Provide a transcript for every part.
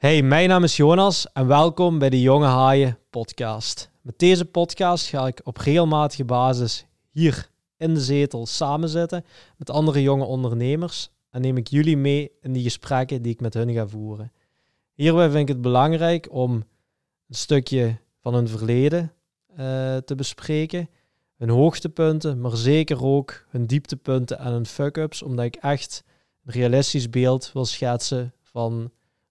Hey, mijn naam is Jonas en welkom bij de Jonge Haaien podcast. Met deze podcast ga ik op regelmatige basis hier in de zetel samenzitten met andere jonge ondernemers en neem ik jullie mee in die gesprekken die ik met hun ga voeren. Hierbij vind ik het belangrijk om een stukje van hun verleden uh, te bespreken, hun hoogtepunten, maar zeker ook hun dieptepunten en hun fuck-ups, omdat ik echt een realistisch beeld wil schetsen van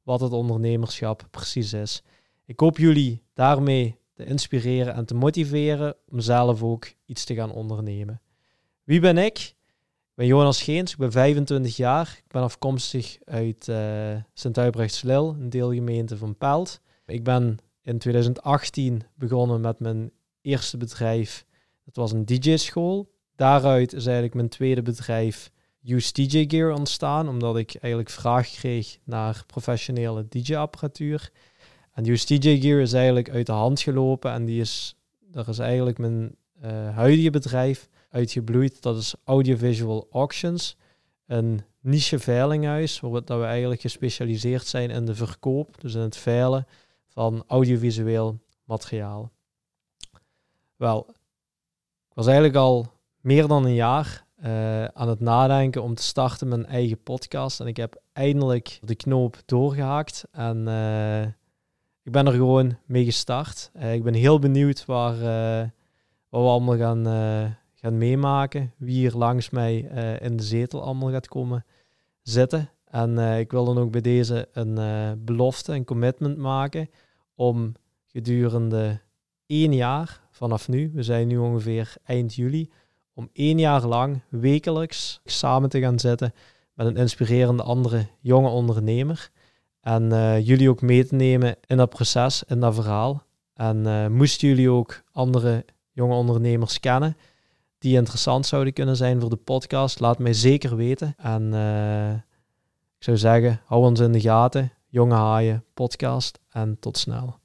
wat het ondernemerschap precies is. Ik hoop jullie daarmee te inspireren en te motiveren om zelf ook iets te gaan ondernemen. Wie ben ik? Ik ben Jonas Geens, ik ben 25 jaar. Ik ben afkomstig uit uh, Sint-Huibrechtslil, een deelgemeente van Pelt. Ik ben in 2018 begonnen met mijn eerste bedrijf. Dat was een DJ-school. Daaruit is eigenlijk mijn tweede bedrijf Use DJ Gear ontstaan, omdat ik eigenlijk vraag kreeg naar professionele DJ-apparatuur. En Use DJ Gear is eigenlijk uit de hand gelopen en die is, daar is eigenlijk mijn uh, huidige bedrijf uitgebloeid. Dat is Audiovisual Auctions, een niche veilinghuis, waar we eigenlijk gespecialiseerd zijn in de verkoop, dus in het veilen van audiovisueel materiaal. Wel, ik was eigenlijk al meer dan een jaar uh, aan het nadenken om te starten met een eigen podcast. En ik heb eindelijk de knoop doorgehaakt. En uh, ik ben er gewoon mee gestart. Uh, ik ben heel benieuwd waar, wat we allemaal gaan, gaan meemaken. Wie hier langs mij in de zetel allemaal gaat komen zitten. En ik wil dan ook bij deze een belofte, een commitment maken om gedurende één jaar vanaf nu, we zijn nu ongeveer eind juli, om één jaar lang wekelijks samen te gaan zitten met een inspirerende andere jonge ondernemer. En uh, jullie ook mee te nemen in dat proces, in dat verhaal. En uh, moesten jullie ook andere jonge ondernemers kennen die interessant zouden kunnen zijn voor de podcast, laat mij zeker weten. En uh, ik zou zeggen, hou ons in de gaten. Jonge Haaien podcast en tot snel.